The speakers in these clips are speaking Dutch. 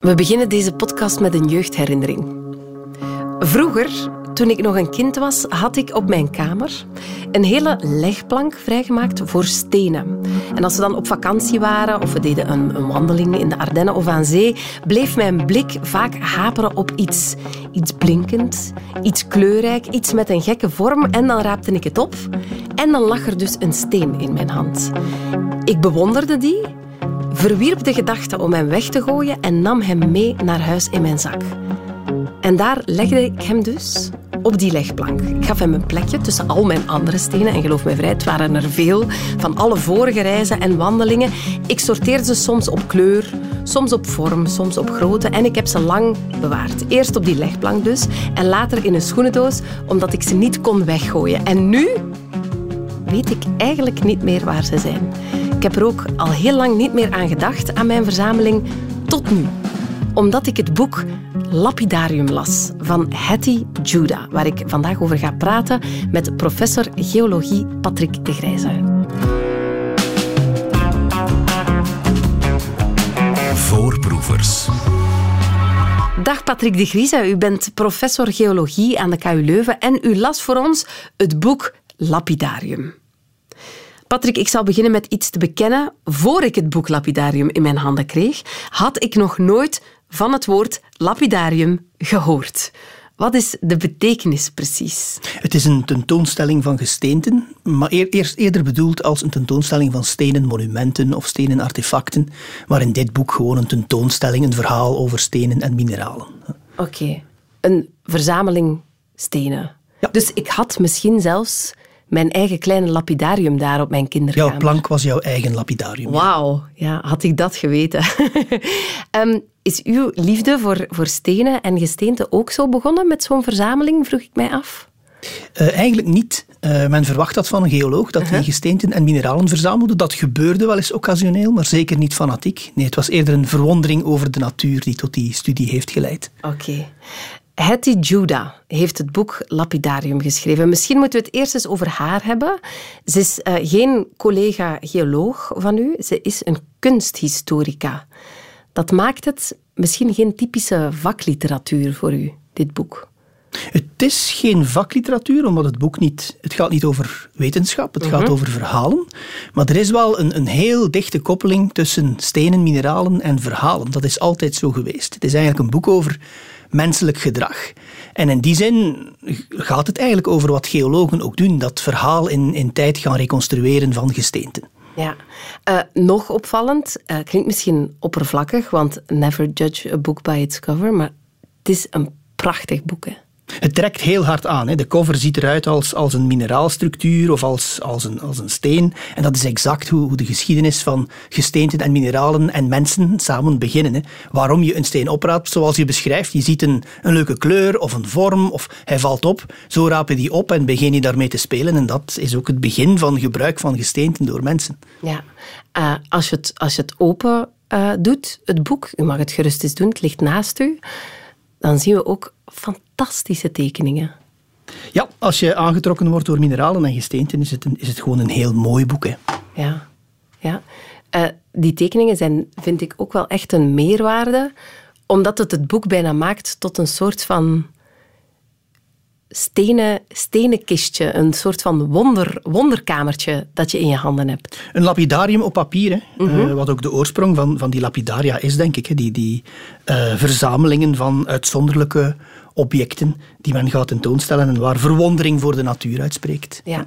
We beginnen deze podcast met een jeugdherinnering. Vroeger, toen ik nog een kind was, had ik op mijn kamer een hele legplank vrijgemaakt voor stenen. En als we dan op vakantie waren of we deden een, een wandeling in de Ardennen of aan zee, bleef mijn blik vaak haperen op iets. Iets blinkend, iets kleurrijk, iets met een gekke vorm en dan raapte ik het op en dan lag er dus een steen in mijn hand. Ik bewonderde die verwierp de gedachte om hem weg te gooien en nam hem mee naar huis in mijn zak. En daar legde ik hem dus op die legplank. Ik gaf hem een plekje tussen al mijn andere stenen. En geloof me vrij, het waren er veel. Van alle vorige reizen en wandelingen. Ik sorteerde ze soms op kleur, soms op vorm, soms op grootte. En ik heb ze lang bewaard. Eerst op die legplank dus. En later in een schoenendoos, omdat ik ze niet kon weggooien. En nu weet ik eigenlijk niet meer waar ze zijn. Ik heb er ook al heel lang niet meer aan gedacht, aan mijn verzameling, tot nu. Omdat ik het boek Lapidarium las van Hattie Judah, waar ik vandaag over ga praten met professor geologie Patrick de Grijze. Voorproevers. Dag Patrick de Grijze, u bent professor geologie aan de KU Leuven en u las voor ons het boek Lapidarium. Patrick, ik zal beginnen met iets te bekennen. Voor ik het boek Lapidarium in mijn handen kreeg, had ik nog nooit van het woord lapidarium gehoord. Wat is de betekenis precies? Het is een tentoonstelling van gesteenten, maar eerst eerder bedoeld als een tentoonstelling van stenen monumenten of stenen artefacten, maar in dit boek gewoon een tentoonstelling, een verhaal over stenen en mineralen. Oké, een verzameling stenen. Ja. Dus ik had misschien zelfs mijn eigen kleine lapidarium daar op mijn kinderkamer. Jouw plank was jouw eigen lapidarium. Wauw, ja, had ik dat geweten. um, is uw liefde voor, voor stenen en gesteenten ook zo begonnen met zo'n verzameling, vroeg ik mij af? Uh, eigenlijk niet. Uh, men verwacht dat van een geoloog, dat hij uh -huh. gesteenten en mineralen verzamelde. Dat gebeurde wel eens occasioneel, maar zeker niet fanatiek. Nee, het was eerder een verwondering over de natuur die tot die studie heeft geleid. Oké. Okay. Hattie Judah heeft het boek Lapidarium geschreven. Misschien moeten we het eerst eens over haar hebben. Ze is uh, geen collega-geoloog van u, ze is een kunsthistorica. Dat maakt het misschien geen typische vakliteratuur voor u, dit boek. Het is geen vakliteratuur, omdat het boek niet... Het gaat niet over wetenschap, het gaat over verhalen. Maar er is wel een, een heel dichte koppeling tussen stenen, mineralen en verhalen. Dat is altijd zo geweest. Het is eigenlijk een boek over menselijk gedrag. En in die zin gaat het eigenlijk over wat geologen ook doen, dat verhaal in, in tijd gaan reconstrueren van gesteenten. Ja, uh, nog opvallend, uh, klinkt misschien oppervlakkig, want never judge a book by its cover, maar het is een prachtig boek. Hè? Het trekt heel hard aan. Hè. De cover ziet eruit als, als een mineraalstructuur of als, als, een, als een steen. En dat is exact hoe, hoe de geschiedenis van gesteenten en mineralen en mensen samen beginnen. Hè. Waarom je een steen opraapt, zoals je beschrijft. Je ziet een, een leuke kleur of een vorm of hij valt op. Zo raap je die op en begin je daarmee te spelen. En dat is ook het begin van gebruik van gesteenten door mensen. Ja, uh, als, je het, als je het open uh, doet, het boek, u mag het gerust eens doen, het ligt naast u, dan zien we ook fantastische tekeningen. Ja, als je aangetrokken wordt door mineralen en gesteenten, is het, een, is het gewoon een heel mooi boek. Hè. Ja, ja. Uh, die tekeningen zijn, vind ik, ook wel echt een meerwaarde, omdat het het boek bijna maakt tot een soort van stenen, stenen kistje, een soort van wonder, wonderkamertje dat je in je handen hebt. Een lapidarium op papier, hè? Mm -hmm. uh, wat ook de oorsprong van, van die lapidaria is, denk ik. Hè? Die, die uh, verzamelingen van uitzonderlijke objecten die men gaat tentoonstellen en waar verwondering voor de natuur uitspreekt. Ja.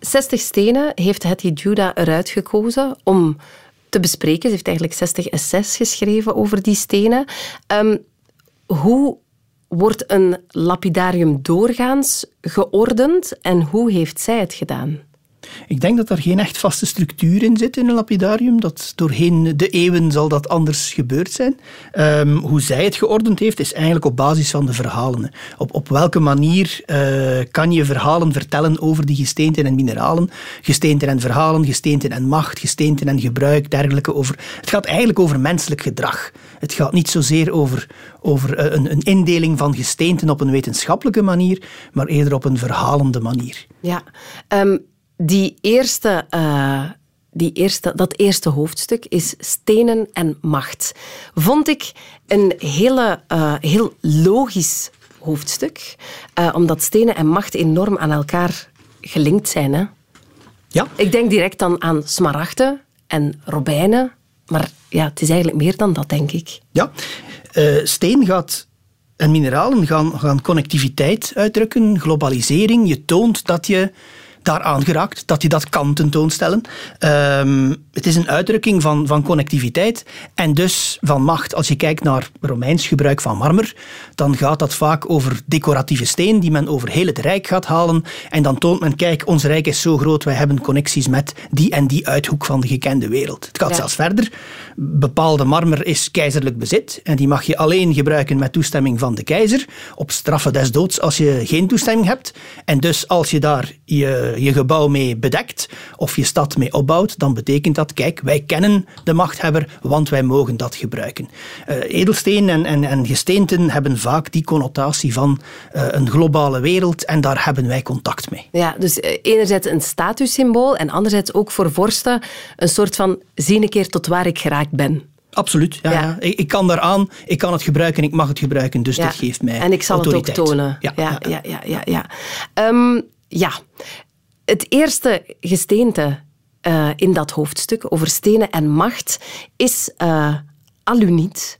60 stenen heeft Hattie Judah eruit gekozen om te bespreken. Ze heeft eigenlijk 60 essays geschreven over die stenen. Um, hoe wordt een lapidarium doorgaans geordend en hoe heeft zij het gedaan? Ik denk dat er geen echt vaste structuur in zit in een lapidarium. Dat doorheen de eeuwen zal dat anders gebeurd zijn. Um, hoe zij het geordend heeft, is eigenlijk op basis van de verhalen. Op, op welke manier uh, kan je verhalen vertellen over die gesteenten en mineralen? Gesteenten en verhalen, gesteenten en macht, gesteenten en gebruik, dergelijke. Over. Het gaat eigenlijk over menselijk gedrag. Het gaat niet zozeer over, over uh, een, een indeling van gesteenten op een wetenschappelijke manier, maar eerder op een verhalende manier. Ja, um die eerste, uh, die eerste, dat eerste hoofdstuk is stenen en macht. Vond ik een hele, uh, heel logisch hoofdstuk, uh, omdat stenen en macht enorm aan elkaar gelinkt zijn. Hè? Ja. Ik denk direct dan aan smaragden en robijnen, maar ja, het is eigenlijk meer dan dat, denk ik. Ja, steen gaat en mineralen gaan, gaan connectiviteit uitdrukken, globalisering. Je toont dat je daaraan geraakt, dat je dat kan tentoonstellen. Um, het is een uitdrukking van, van connectiviteit en dus van macht. Als je kijkt naar Romeins gebruik van marmer, dan gaat dat vaak over decoratieve steen die men over heel het Rijk gaat halen. En dan toont men, kijk, ons Rijk is zo groot, wij hebben connecties met die en die uithoek van de gekende wereld. Het gaat zelfs verder. Bepaalde marmer is keizerlijk bezit en die mag je alleen gebruiken met toestemming van de keizer, op straffen des doods als je geen toestemming hebt. En dus als je daar je je gebouw mee bedekt of je stad mee opbouwt, dan betekent dat, kijk, wij kennen de machthebber, want wij mogen dat gebruiken. Uh, edelsteen en, en, en gesteenten hebben vaak die connotatie van uh, een globale wereld en daar hebben wij contact mee. Ja, dus uh, enerzijds een statussymbool en anderzijds ook voor vorsten een soort van zie een keer tot waar ik geraakt ben. Absoluut. Ja, ja. Ik, ik, kan daaraan, ik kan het gebruiken, ik mag het gebruiken, dus dat geeft mij En ik zal autoriteit. het ook tonen. Ja, ja, ja. ja, ja, ja. Um, ja. Het eerste gesteente uh, in dat hoofdstuk over stenen en macht is uh, aluniet.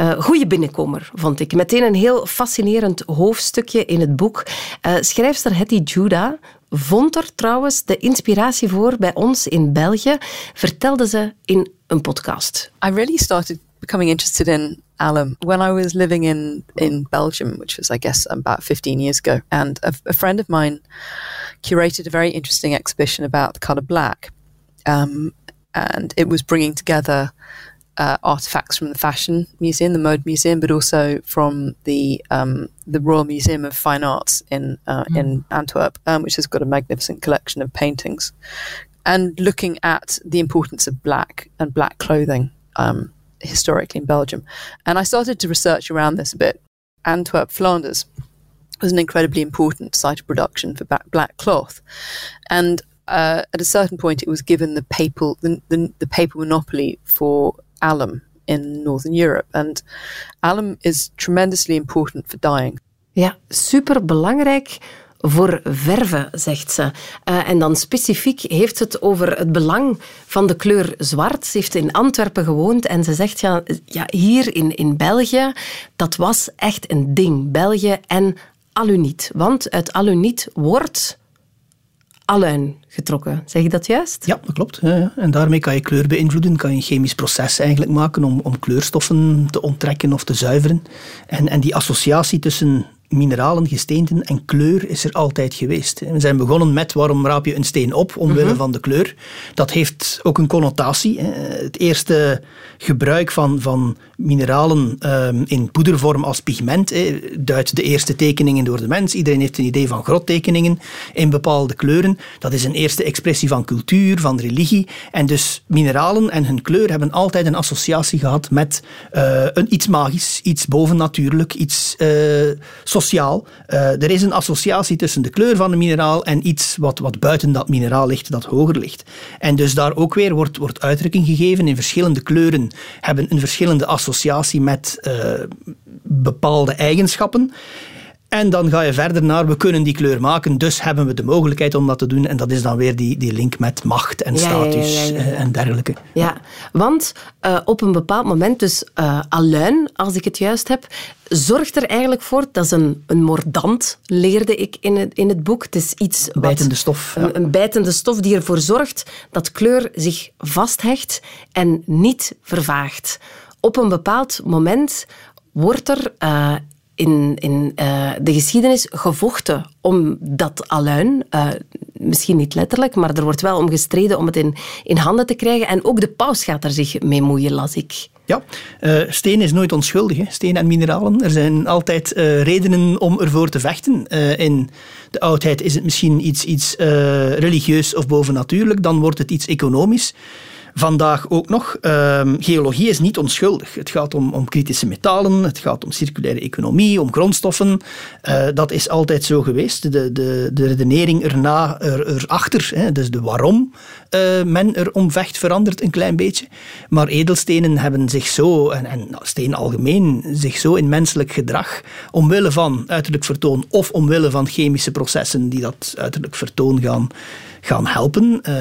Uh, goeie binnenkomer, vond ik. Meteen een heel fascinerend hoofdstukje in het boek. Uh, schrijfster Hetty Judah vond er trouwens de inspiratie voor bij ons in België, vertelde ze in een podcast. I really started becoming interested in alum when I was living in in Belgium, which was I guess about 15 years ago, and a, a friend of mine curated a very interesting exhibition about the color black. Um, and it was bringing together uh, artifacts from the Fashion Museum, the Mode Museum, but also from the um, the Royal Museum of Fine Arts in uh, mm. in Antwerp, um, which has got a magnificent collection of paintings, and looking at the importance of black and black clothing um, historically in Belgium. And I started to research around this a bit. Antwerp, Flanders was an incredibly important site of production for black cloth, and uh, at a certain point, it was given the papal the, the, the papal monopoly for alum in Northern Europe, and alum is tremendously important for dyeing. Ja, super belangrijk voor verven, zegt ze. Uh, en dan specifiek heeft het over het belang van de kleur zwart. Ze heeft in Antwerpen gewoond en ze zegt, ja, ja hier in, in België, dat was echt een ding. België en aluniet. Want uit aluniet wordt aluin getrokken. Zeg je dat juist? Ja, dat klopt. En daarmee kan je kleur beïnvloeden, kan je een chemisch proces eigenlijk maken om, om kleurstoffen te onttrekken of te zuiveren. En, en die associatie tussen mineralen, gesteenten en kleur is er altijd geweest. We zijn begonnen met waarom raap je een steen op omwille mm -hmm. van de kleur. Dat heeft ook een connotatie. Het eerste gebruik van, van mineralen um, in poedervorm als pigment duidt de eerste tekeningen door de mens. Iedereen heeft een idee van grottekeningen in bepaalde kleuren. Dat is een eerste expressie van cultuur, van religie. En dus mineralen en hun kleur hebben altijd een associatie gehad met uh, een iets magisch, iets bovennatuurlijk, iets uh, sociaal. Uh, er is een associatie tussen de kleur van een mineraal en iets wat, wat buiten dat mineraal ligt, dat hoger ligt. En dus daar ook weer wordt, wordt uitdrukking gegeven in verschillende kleuren, hebben een verschillende associatie met uh, bepaalde eigenschappen. En dan ga je verder naar, we kunnen die kleur maken, dus hebben we de mogelijkheid om dat te doen. En dat is dan weer die, die link met macht en status ja, ja, ja, en dergelijke. Ja, want uh, op een bepaald moment, dus uh, aluin, als ik het juist heb, zorgt er eigenlijk voor, dat is een, een mordant, leerde ik in het, in het boek. Het is iets wat, bijtende stof. Een, een bijtende stof die ervoor zorgt dat kleur zich vasthecht en niet vervaagt. Op een bepaald moment wordt er uh, in, in uh, de geschiedenis gevochten om dat aluin. Uh, misschien niet letterlijk, maar er wordt wel om gestreden om het in, handen te krijgen. En ook de paus gaat er zich mee moeien, las ik. Ja, uh, steen is nooit onschuldig. Hè. Steen en mineralen. Er zijn altijd redenen om ervoor te vechten. In de oudheid is het misschien iets, iets religieus of bovennatuurlijk. Dan wordt het iets economisch. Vandaag ook nog. Ehm, geologie is niet onschuldig. Het gaat om, om, kritische metalen, het gaat om circulaire economie, om grondstoffen. Uh, dat is altijd zo geweest. De, de, de redenering erna, er, erachter, hè, dus de waarom uh, men er om vecht, verandert een klein beetje. Maar edelstenen hebben zich zo, en, en steen algemeen, zich zo in menselijk gedrag, omwille van uiterlijk vertoon of omwille van chemische processen die dat uiterlijk vertoon gaan gaan helpen, uh,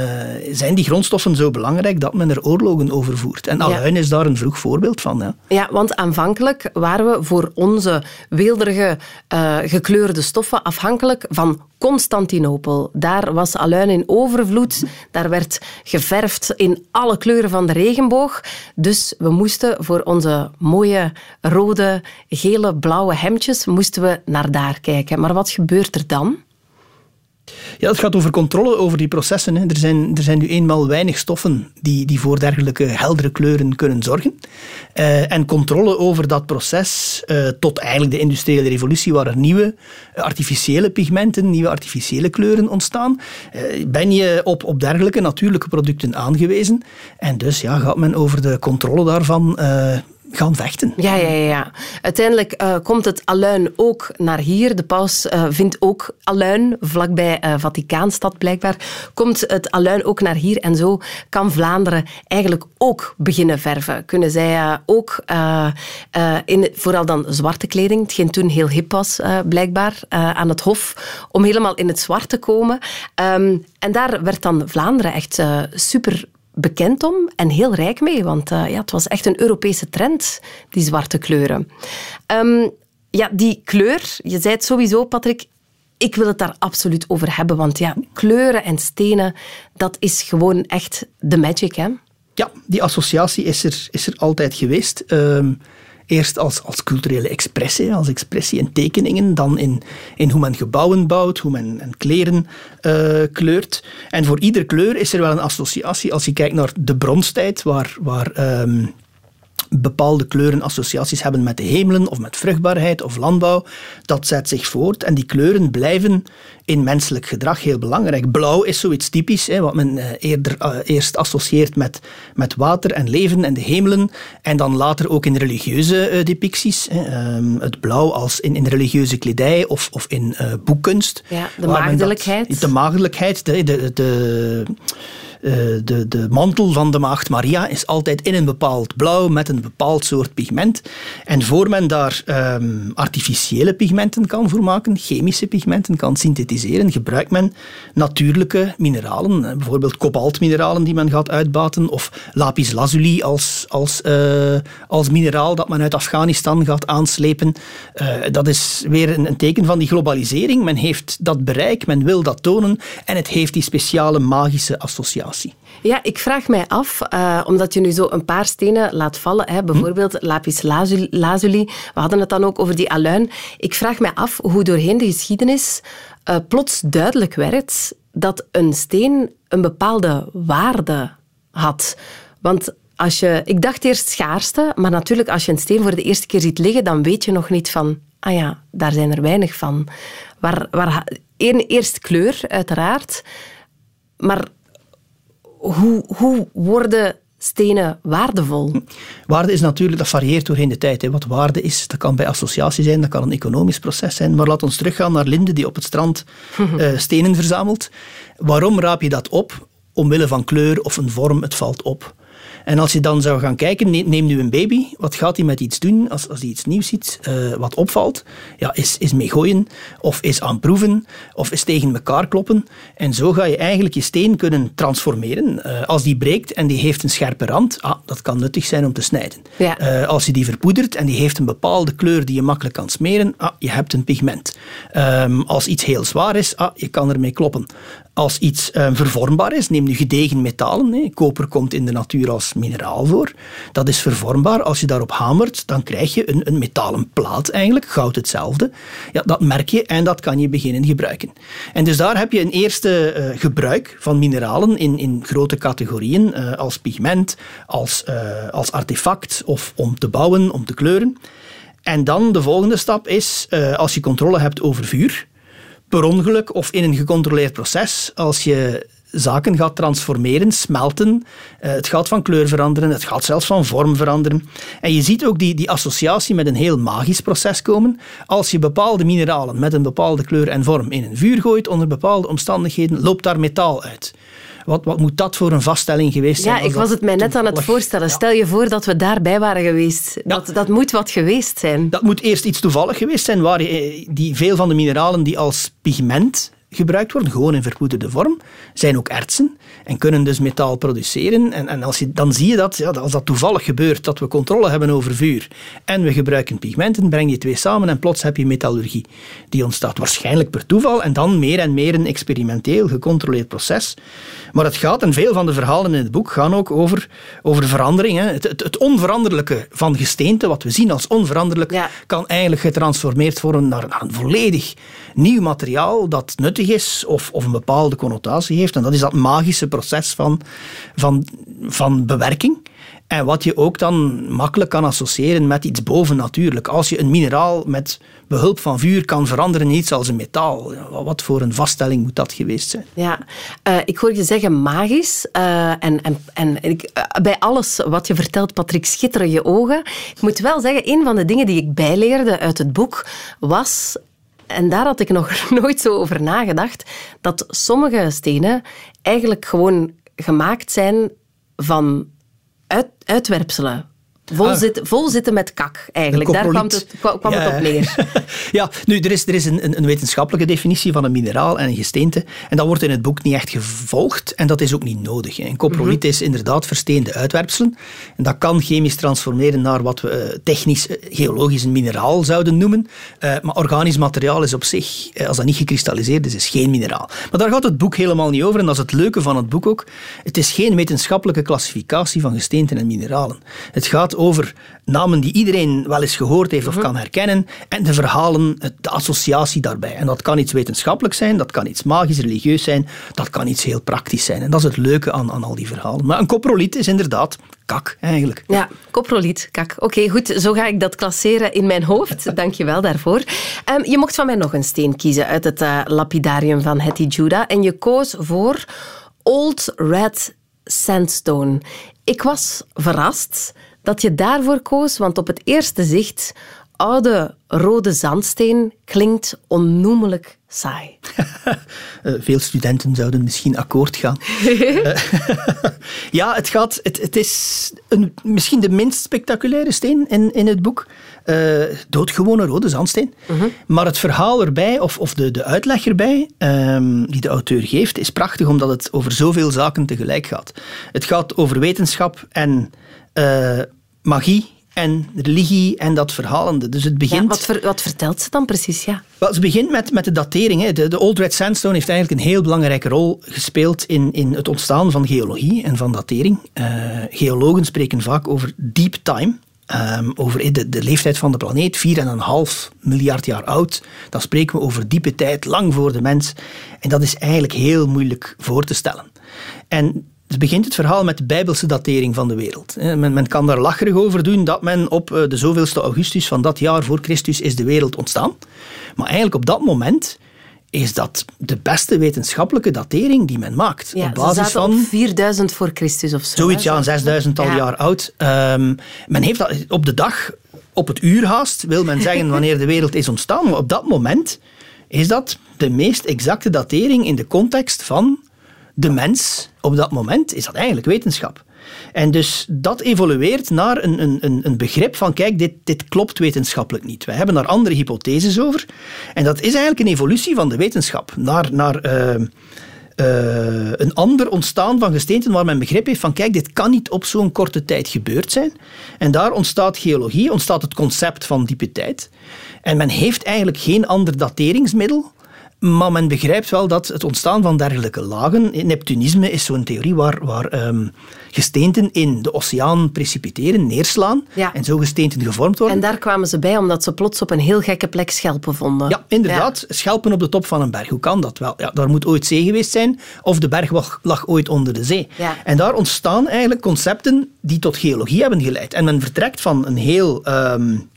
zijn die grondstoffen zo belangrijk dat men er oorlogen over voert. En aluin is daar een vroeg voorbeeld van. Ja, ja want aanvankelijk waren we voor onze weelderige uh, gekleurde stoffen afhankelijk van Constantinopel. Daar was aluin in overvloed. Daar werd geverfd in alle kleuren van de regenboog. Dus we moesten voor onze mooie rode, gele, blauwe hemdjes moesten we naar daar kijken. Maar wat gebeurt er dan? Ja, het gaat over controle over die processen. Hè. Er, zijn, er zijn nu eenmaal weinig stoffen die, die voor dergelijke heldere kleuren kunnen zorgen. Uh, en controle over dat proces, uh, tot eigenlijk de industriële revolutie, waar er nieuwe artificiële pigmenten, nieuwe artificiële kleuren ontstaan, ben je op, op dergelijke natuurlijke producten aangewezen. En dus ja, gaat men over de controle daarvan gaan vechten. Ja, ja, ja. Uiteindelijk uh, komt het aluin ook naar hier. De paus uh, vindt ook aluin, vlakbij uh, Vaticaanstad blijkbaar, komt het aluin ook naar hier. En zo kan Vlaanderen eigenlijk ook beginnen verven. Kunnen zij ook, in, vooral dan zwarte kleding, hetgeen toen heel hip was blijkbaar, aan het hof, om helemaal in het zwart te komen. Um, en daar werd dan Vlaanderen echt super bekend om en heel rijk mee, want uh, ja, het was echt een Europese trend, die zwarte kleuren. Um, ja, die kleur, je zei het sowieso, Patrick, ik wil het daar absoluut over hebben, want ja, kleuren en stenen, dat is gewoon echt de magic, hè? Ja, die associatie is er, is er altijd geweest. Um, Eerst als, als culturele expressie, als expressie in tekeningen, dan in, in hoe men gebouwen bouwt, hoe men en kleren uh, kleurt. En voor iedere kleur is er wel een associatie. Als je kijkt naar de bronstijd, waar, waar um, bepaalde kleuren associaties hebben met de hemelen of met vruchtbaarheid of landbouw. Dat zet zich voort en die kleuren blijven in menselijk gedrag heel belangrijk. Blauw is zoiets typisch, hè, wat men eh, eerder, uh, eerst associeert met, met water en leven en de hemelen. En dan later ook in religieuze uh, depicties. Hè, um, het blauw als in, in religieuze kledij of, of in boekkunst. Ja, de maagdelijkheid. De maagdelijkheid, de, de, de uh, de, de mantel van de maagd Maria is altijd in een bepaald blauw met een bepaald soort pigment. En voor men daar um, artificiële pigmenten kan voor maken, chemische pigmenten kan synthetiseren, gebruikt men natuurlijke mineralen, eh, bijvoorbeeld kobaltmineralen die men gaat uitbaten, of lapis lazuli als, als, uh, als mineraal dat men uit Afghanistan gaat aanslepen. Dat is weer een, een teken van die globalisering. Men heeft dat bereik, men wil dat tonen en het heeft die speciale magische associatie. Ja, ik vraag mij af, uh, omdat je nu zo een paar stenen laat vallen, hè, bijvoorbeeld hm? lapis lazuli, we hadden het dan ook over die aluin. Ik vraag mij af hoe doorheen de geschiedenis uh, plots duidelijk werd dat een steen een bepaalde waarde had. Want als je, ik dacht eerst schaarste, maar natuurlijk als je een steen voor de eerste keer ziet liggen, dan weet je nog niet van, ah ja, daar zijn er weinig van. Waar, waar, eerst kleur, uiteraard, maar hoe, hoe worden stenen waardevol? Waarde is natuurlijk, dat varieert doorheen de tijd. Hè. Wat waarde is, dat kan bij associatie zijn, dat kan een economisch proces zijn. Maar laat ons teruggaan naar Linde, die op het strand uh, stenen verzamelt. Waarom raap je dat op? Omwille van kleur of een vorm, het valt op. En als je dan zou gaan kijken, neem nu een baby, wat gaat hij met iets doen als, als hij iets nieuws ziet, uh, wat opvalt? Ja, is, is mee gooien, of is aan proeven, of is tegen elkaar kloppen. En zo ga je eigenlijk je steen kunnen transformeren. Uh, als die breekt en die heeft een scherpe rand, ah, dat kan nuttig zijn om te snijden. Ja. Uh, als je die verpoedert en die heeft een bepaalde kleur die je makkelijk kan smeren, ah, je hebt een pigment. Um, als iets heel zwaar is, ah, je kan ermee kloppen als iets um, vervormbaar is, neem nu gedegen metalen. Hè. Koper komt in de natuur als mineraal voor. Dat is vervormbaar. Als je daarop hamert, dan krijg je een, een metalen plaat eigenlijk, goud hetzelfde. Ja, dat merk je en dat kan je beginnen gebruiken. En dus daar heb je een eerste uh, gebruik van mineralen in, in grote categorieën, uh, als pigment, als, als artefact of om te bouwen, om te kleuren. En dan de volgende stap is, als je controle hebt over vuur, per ongeluk of in een gecontroleerd proces, als je zaken gaat transformeren, smelten. Uh, het gaat van kleur veranderen, het gaat zelfs van vorm veranderen. En je ziet ook die, die associatie met een heel magisch proces komen. Als je bepaalde mineralen met een bepaalde kleur en vorm in een vuur gooit, onder bepaalde omstandigheden, loopt daar metaal uit. Wat, wat moet dat voor een vaststelling geweest zijn? Ja, ik was het mij net aan het voorstellen. Stel je voor dat we daarbij waren geweest. Dat, dat moet wat geweest zijn. Dat moet eerst iets toevallig geweest zijn, waar je, die, veel van de mineralen die als pigment gebruikt worden, gewoon in verpoederde vorm, zijn ook ertsen en kunnen dus metaal produceren. En, en als je, dan zie je dat, ja, als dat toevallig gebeurt, dat we controle hebben over vuur en we gebruiken pigmenten, breng je twee samen en plots heb je metallurgie. Die ontstaat waarschijnlijk per toeval en dan meer en meer een experimenteel gecontroleerd proces. Maar het gaat, en veel van de verhalen in het boek gaan ook over, over verandering. Hè. Het, het, het, onveranderlijke van gesteente, wat we zien als onveranderlijk, kan eigenlijk getransformeerd worden naar, naar een volledig nieuw materiaal dat nuttig is of, of een bepaalde connotatie heeft. En dat is dat magische proces van, van, van bewerking. En wat je ook dan makkelijk kan associëren met iets bovennatuurlijk. Als je een mineraal met behulp van vuur kan veranderen in iets als een metaal. Wat voor een vaststelling moet dat geweest zijn? Ja, uh, ik hoor je zeggen magisch. Uh, en en, en ik, uh, bij alles wat je vertelt, Patrick, schitteren je ogen. Ik moet wel zeggen, een van de dingen die ik bijleerde uit het boek was en daar had ik nog nooit zo over nagedacht, dat sommige stenen eigenlijk gewoon gemaakt zijn van uit, uitwerpselen Vol, ah. zit, vol zitten met kak, eigenlijk. Daar kwam het, kwam het op neer. ja, nu, er is, er is een, een, wetenschappelijke definitie van een mineraal en een gesteente. En dat wordt in het boek niet echt gevolgd. En dat is ook niet nodig. Een coproliet mhm. is inderdaad versteende uitwerpselen. En dat kan chemisch transformeren naar wat we eh, technisch, eh, geologisch een mineraal zouden noemen. Uh, maar organisch materiaal is op zich, als dat niet gekristalliseerd is, is geen mineraal. Maar daar gaat het boek helemaal niet over. En dat is het leuke van het boek ook. Het is geen wetenschappelijke klassificatie van gesteenten en mineralen. Het gaat over namen die iedereen wel eens gehoord heeft of mhm. kan herkennen en de verhalen, de associatie daarbij. En dat kan iets wetenschappelijk zijn, dat kan iets magisch, religieus zijn, dat kan iets heel praktisch zijn. En dat is het leuke aan, aan al die verhalen. Maar een coproliet is inderdaad kak, eigenlijk. Ja, coproliet, kak. Oké, goed, zo ga ik dat klasseren in mijn hoofd. Dank je wel daarvoor. Um, je mocht van mij nog een steen kiezen uit het uh, lapidarium van Hetty Judah en je koos voor Old Red Sandstone. Ik was verrast dat je daarvoor koos, want op het eerste zicht oude rode zandsteen klinkt onnoemelijk saai. Eh, veel studenten zouden misschien akkoord gaan. Eh, ja, het, gaat, het, het is een, misschien de minst spectaculaire steen in, in het boek. Uh, doodgewone rode zandsteen. Mhm. Maar het verhaal erbij, of, of de, de uitleg erbij, um, die de auteur geeft, is prachtig omdat het over zoveel zaken tegelijk gaat. Het gaat over wetenschap en magie en religie en dat verhalende. Dus het begint... Ja, wat, wat, vertelt ze dan precies? Ja. Wel, ze begint met, met de datering. Hè. De, de, Old Red Sandstone heeft eigenlijk een heel belangrijke rol gespeeld in, in het ontstaan van geologie en van datering. Uh, geologen spreken vaak over deep time. Um, over de, de, leeftijd van de planeet, 4,5 miljard jaar oud. Dan spreken we over diepe tijd, lang voor de mens. En dat is eigenlijk heel moeilijk voor te stellen. En dus begint het verhaal met de bijbelse datering van de wereld. Men, men, kan daar lacherig over doen dat men op eh, de zoveelste augustus van dat jaar voor Christus is de wereld ontstaan. Maar eigenlijk op dat moment is dat de beste wetenschappelijke datering die men maakt. Ja, op basis van op 4000 voor Christus of zo. Zoiets, ja, een 6000 al jaar oud. Um, men heeft dat op de dag, op het uur haast, wil men zeggen wanneer de wereld is ontstaan. Maar op dat moment is dat de meest exacte datering in de context van de mens op dat moment is dat eigenlijk wetenschap. En dus dat evolueert naar een, een, een begrip van, kijk, dit, dit klopt wetenschappelijk niet. We hebben daar andere hypotheses over. En dat is eigenlijk een evolutie van de wetenschap naar, naar uh, uh, een ander ontstaan van gesteenten waar men begrip heeft van, kijk, dit kan niet op zo'n korte tijd gebeurd zijn. En daar ontstaat geologie, ontstaat het concept van diepe tijd. En men heeft eigenlijk geen ander dateringsmiddel maar men begrijpt wel dat het ontstaan van dergelijke lagen, Neptunisme is zo'n theorie waar, waar um, gesteenten in de oceaan precipiteren, neerslaan en zo gesteenten gevormd worden. En daar kwamen ze bij omdat ze plots op een heel gekke plek schelpen vonden. Ja, inderdaad. Schelpen op de top van een berg. Hoe kan dat wel? Ja, daar moet ooit zee geweest zijn of de berg lag, lag ooit onder de zee. En daar ontstaan eigenlijk concepten die tot geologie hebben geleid. En men vertrekt van een heel... Um,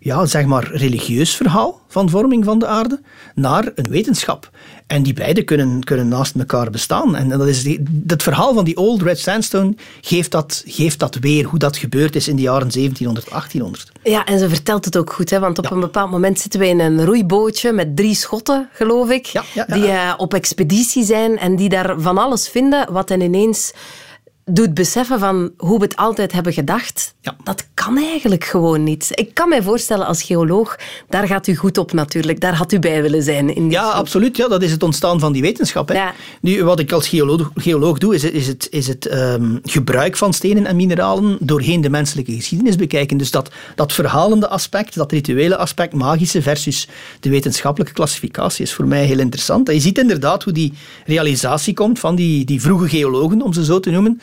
ja, zeg maar, religieus verhaal van vorming van de aarde naar een wetenschap. En die beide kunnen, kunnen naast elkaar bestaan. En dat is die, dat verhaal van die Old Red Sandstone geeft dat, geeft dat weer, hoe dat gebeurd is in de jaren 1700, 1800. Ja, en ze vertelt het ook goed, hè, want op een bepaald moment zitten we in een roeibootje met drie schotten, geloof ik, Ja, ja, ja. die eh, op expeditie zijn en die daar van alles vinden wat hen ineens doet beseffen van hoe we het altijd hebben gedacht. Ja. Dat kan eigenlijk gewoon niet. Ik kan mij voorstellen als geoloog, daar gaat u goed op natuurlijk. Daar had u bij willen zijn. In Ja, groep. absoluut. Ja, dat is het ontstaan van die wetenschap. Hè. Ja. Nu, wat ik als geoloog, geoloog doe, is, is het, is het ehm, gebruik van stenen en mineralen doorheen de menselijke geschiedenis bekijken. Dus dat, dat verhalende aspect, dat rituele aspect, magische versus de wetenschappelijke klassificatie, is voor mij heel interessant. En je ziet inderdaad hoe die realisatie komt van die, die vroege geologen, om ze zo te noemen.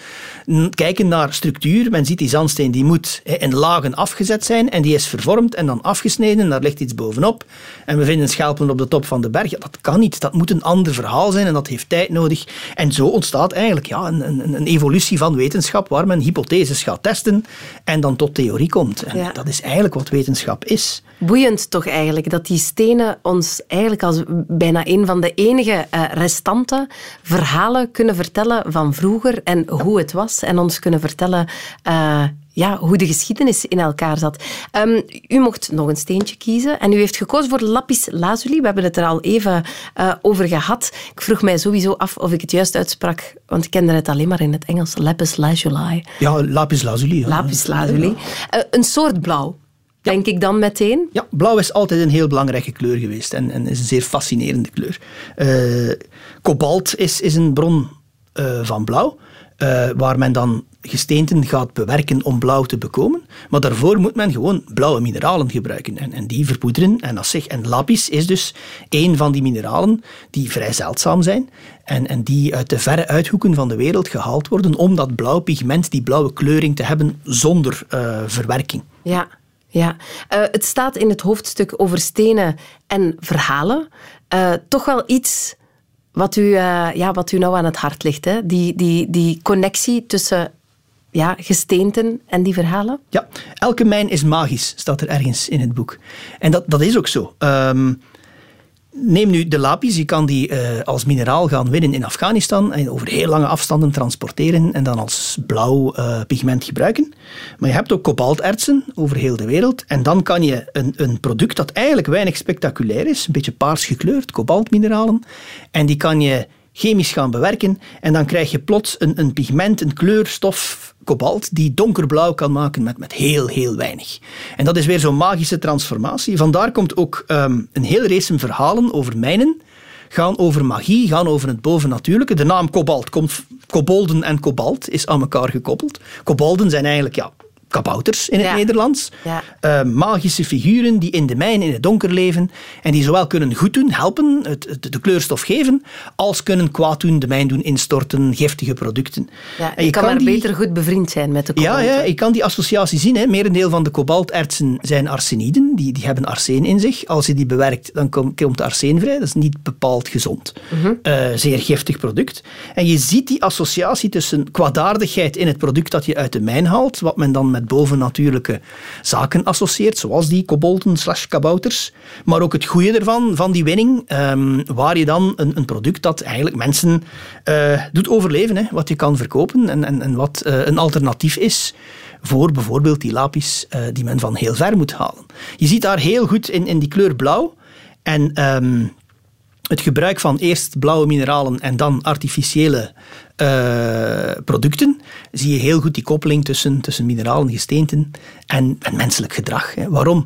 Kijken naar structuur. Men ziet die zandsteen, die moet in lagen afgezet zijn en die is vervormd en dan afgesneden. Daar ligt iets bovenop. En we vinden schelpen op de top van de berg. Ja, dat kan niet. Dat moet een ander verhaal zijn en dat heeft tijd nodig. En zo ontstaat eigenlijk ja, een, een, een evolutie van wetenschap waar men hypotheses gaat testen en dan tot theorie komt. En Ja. dat is eigenlijk wat wetenschap is. Boeiend toch eigenlijk, dat die stenen ons eigenlijk als bijna een van de enige eh, restanten verhalen kunnen vertellen van vroeger en hoe het was. En ons kunnen vertellen eh, ja, hoe de geschiedenis in elkaar zat. Ehm, u mocht nog een steentje kiezen en u heeft gekozen voor lapis lazuli. We hebben het er al even eh, over gehad. Ik vroeg mij sowieso af of ik het juist uitsprak, want ik kende het alleen maar in het Engels. Lapis lazuli. Ja, lapis lazuli. ja. Lapis lazuli. Eh, een soort blauw, denk ik dan meteen. Ja, blauw is altijd een heel belangrijke kleur geweest en, en is een zeer fascinerende kleur. Eh, kobalt is, is een bron van blauw, eh, waar men dan gesteenten gaat bewerken om blauw te bekomen. Maar daarvoor moet men gewoon blauwe mineralen gebruiken en, en die verpoederen. En, als zich, en lapis is dus een van die mineralen die vrij zeldzaam zijn en, en die uit de verre uithoeken van de wereld gehaald worden om dat blauw pigment, die blauwe kleuring te hebben zonder eh, verwerking. Ja, ja. Eh, het staat in het hoofdstuk over stenen en verhalen. Toch wel iets wat u, eh, ja, wat u nou aan het hart ligt. Hè? Die, die, die connectie tussen ja, gesteenten en die verhalen. Ja, elke mijn is magisch, staat er ergens in het boek. En dat, dat is ook zo. Ehm, neem nu de lapis, je kan die eh, als mineraal gaan winnen in Afghanistan en over heel lange afstanden transporteren en dan als blauw eh, pigment gebruiken. Maar je hebt ook kobaltertsen over heel de wereld en dan kan je een, een product dat eigenlijk weinig spectaculair is, een beetje paars gekleurd, kobaltmineralen, en die kan je chemisch gaan bewerken en dan krijg je plots een, een pigment, een kleurstof, kobalt, die donkerblauw kan maken met, met heel, heel weinig. En dat is weer zo'n magische transformatie. Vandaar komt ook ehm, een hele race verhalen over mijnen, gaan over magie, gaan over het bovennatuurlijke. De naam kobalt komt, kobolden en kobalt is aan elkaar gekoppeld. Kobolden zijn eigenlijk ja, kabouters in het Ja. Nederlands. Ja. Eh, magische figuren die in de mijn in het donker leven en die zowel kunnen goed doen, helpen, het, het- de kleurstof geven, als kunnen kwaad doen, de mijn doen instorten, giftige producten. Ja, En je kan, maar die- beter goed bevriend zijn met de ja, kobalt. ja, hè. ik kan die associatie zien. Hè. Merendeel van de kobaltertsen zijn arseniden. Die, die hebben arseen in zich. Als je die bewerkt, dan kom- komt arseen vrij. Dat is niet bepaald gezond. Eh, zeer giftig product. En je ziet die associatie tussen kwaadaardigheid in het product dat je uit de mijn haalt, wat men dan met bovennatuurlijke zaken associeert, zoals die kobolten slash kabouters, maar ook het goede ervan, van die winning, ehm, waar je dan een, een product dat eigenlijk mensen eh, doet overleven, hè, wat je kan verkopen en, en, en wat eh, een alternatief is voor bijvoorbeeld die lapis eh, die men van heel ver moet halen. Je ziet daar heel goed in, in die kleur blauw en ehm, het gebruik van eerst blauwe mineralen en dan artificiële eh, producten, zie je heel goed die koppeling tussen, tussen mineralen, gesteenten en, en menselijk gedrag. Hè. Waarom,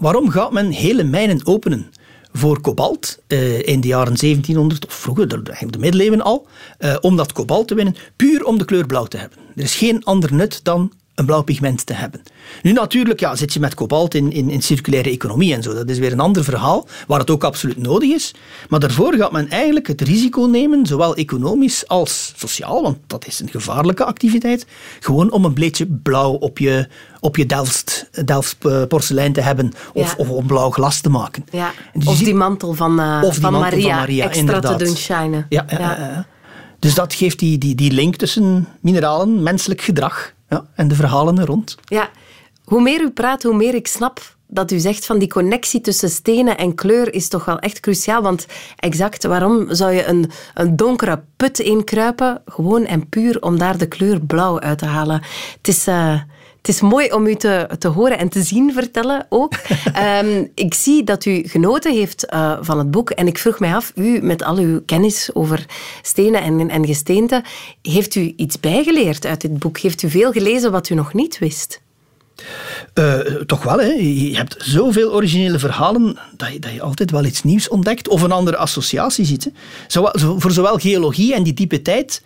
waarom gaat men hele mijnen openen? Voor kobalt eh, in de jaren 1700 of vroeger, eigenlijk de middeleeuwen al, eh, om dat kobalt te winnen, puur om de kleur blauw te hebben. Er is geen ander nut dan een blauw pigment te hebben. Nu natuurlijk ja, zit je met kobalt in, in, in circulaire economie en zo. Dat is weer een ander verhaal, waar het ook absoluut nodig is. Maar daarvoor gaat men eigenlijk het risico nemen, zowel economisch als sociaal, want dat is een gevaarlijke activiteit, gewoon om een beetje blauw op je, op je Delft, Delft eh, porselein te hebben of, Ja. of om blauw glas te maken. Ja. Dus Of die mantel van, eh, of die van, mantel Maria, van Maria, extra inderdaad. te doen shinen. Ja, ja, ja, ja. Dus dat geeft die, die, die link tussen mineralen, menselijk gedrag ja, en de verhalen er rond. Ja, hoe meer u praat, hoe meer ik snap dat u zegt van die connectie tussen stenen en kleur is toch wel echt cruciaal. Want exact, waarom zou je een, een donkere put inkruipen? Gewoon en puur om daar de kleur blauw uit te halen. Het is... Uh, het is mooi om u te, te horen en te zien vertellen ook. um, ik zie dat u genoten heeft uh, van het boek. En ik vroeg mij af, u met al uw kennis over stenen en, en gesteenten, heeft u iets bijgeleerd uit dit boek? Heeft u veel gelezen wat u nog niet wist? Uh, toch wel, hè. je hebt zoveel originele verhalen dat je, dat je altijd wel iets nieuws ontdekt of een andere associatie ziet. Hè. Zo, voor zowel geologie en die diepe tijd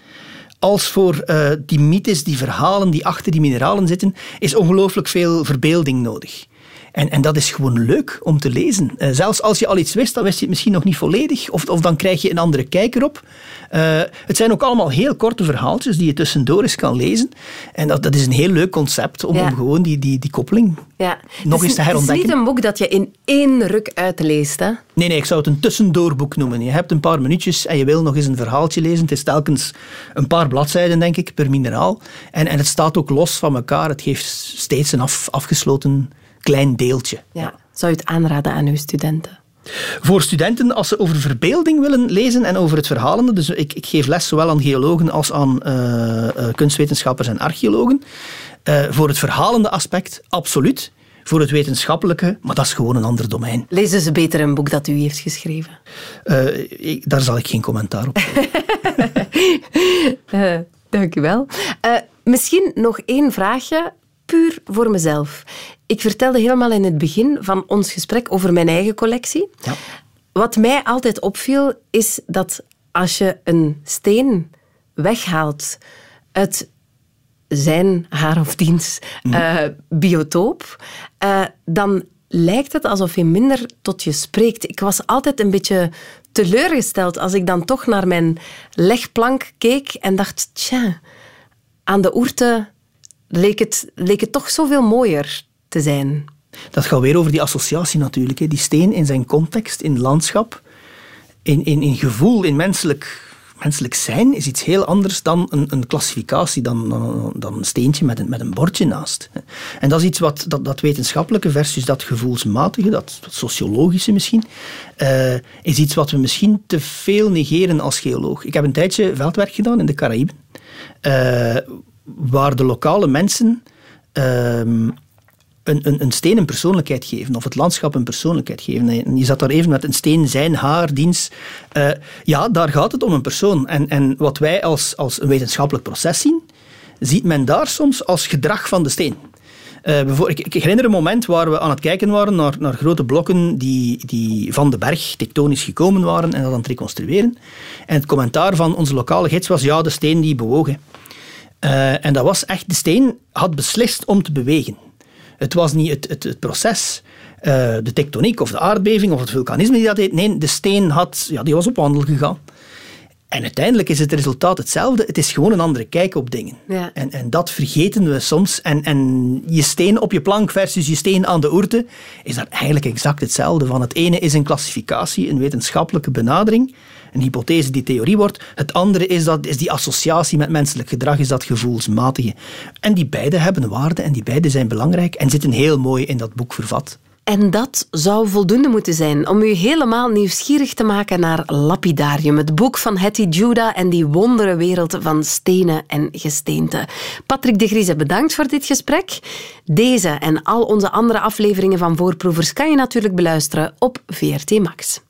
als voor uh, die mythes, die verhalen die achter die mineralen zitten, is ongelooflijk veel verbeelding nodig. En, en dat is gewoon leuk om te lezen. Uh, zelfs als je al iets wist, dan wist je het misschien nog niet volledig. Of, of dan krijg je een andere kijker op. Uh, het zijn ook allemaal heel korte verhaaltjes die je tussendoor eens kan lezen. En dat, dat is een heel leuk concept om, ja. om gewoon die, die, die koppeling ja. nog eens te herontdekken. Het is niet een boek dat je in één ruk uitleest, hè? Nee, nee, ik zou het een tussendoorboek noemen. Je hebt een paar minuutjes en je wil nog eens een verhaaltje lezen. Het is telkens een paar bladzijden, denk ik, per mineraal. En, en het staat ook los van elkaar. Het geeft steeds een af, afgesloten klein deeltje. Ja. Zou je het aanraden aan uw studenten? Voor studenten, als ze over verbeelding willen lezen en over het verhalende, dus ik, ik geef les zowel aan geologen als aan uh, uh, kunstwetenschappers en archeologen. Uh, voor het verhalende aspect, absoluut. Voor het wetenschappelijke, maar dat is gewoon een ander domein. Lezen ze beter een boek dat u heeft geschreven? Ik, daar zal ik geen commentaar op Dank u wel. misschien nog één vraagje puur voor mezelf. Ik vertelde helemaal in het begin van ons gesprek over mijn eigen collectie. Ja. Wat mij altijd opviel, is dat als je een steen weghaalt uit zijn, haar of diens uh, biotoop, uh, dan lijkt het alsof je minder tot je spreekt. Ik was altijd een beetje teleurgesteld als ik dan toch naar mijn legplank keek en dacht, tja, aan de oerte leek het, leek het toch zoveel mooier te zijn. Dat gaat weer over die associatie natuurlijk. Hè. Die steen in zijn context, in landschap, in, in, in gevoel, in menselijk, menselijk zijn, is iets heel anders dan een, een klassificatie, dan, dan, dan, een steentje met een, met een bordje naast. En dat is iets wat dat, dat wetenschappelijke versus dat gevoelsmatige, dat, sociologische misschien, uh, is iets wat we misschien te veel negeren als geoloog. Ik heb een tijdje veldwerk gedaan in de Caraïben. Uh, waar de lokale mensen um, een, een, een steen een persoonlijkheid geven, of het landschap een persoonlijkheid geven. En je zat daar even met een steen, zijn, haar, dienst. Uh, ja, daar gaat het om een persoon. En, en wat wij als, als een wetenschappelijk proces zien, ziet men daar soms als gedrag van de steen. Uh, ik, ik, herinner een moment waar we aan het kijken waren naar, naar grote blokken die, die van de berg tektonisch gekomen waren en dat aan het reconstrueren. En het commentaar van onze lokale gids was, ja, de steen die bewogen. Uh, en dat was echt, de steen had beslist om te bewegen. Het was niet het, het, het proces, uh, de tektoniek of de aardbeving of het vulkanisme die dat deed. Nee, de steen had, ja, die was op wandel gegaan. En uiteindelijk is het resultaat hetzelfde. Het is gewoon een andere kijk op dingen. Ja. En, en dat vergeten we soms. En, en je steen op je plank versus je steen aan de oerte is daar eigenlijk exact hetzelfde van. Het ene is een klassificatie, een wetenschappelijke benadering een hypothese die theorie wordt. Het andere is, dat, is die associatie met menselijk gedrag, is dat gevoelsmatige. En die beide hebben waarde en die beide zijn belangrijk en zitten heel mooi in dat boek vervat. En dat zou voldoende moeten zijn om u helemaal nieuwsgierig te maken naar Lapidarium, het boek van Hattie Judah en die wondere wereld van stenen en gesteenten. Patrick de Grieze, bedankt voor dit gesprek. Deze en al onze andere afleveringen van Voorproevers kan je natuurlijk beluisteren op VRT Max.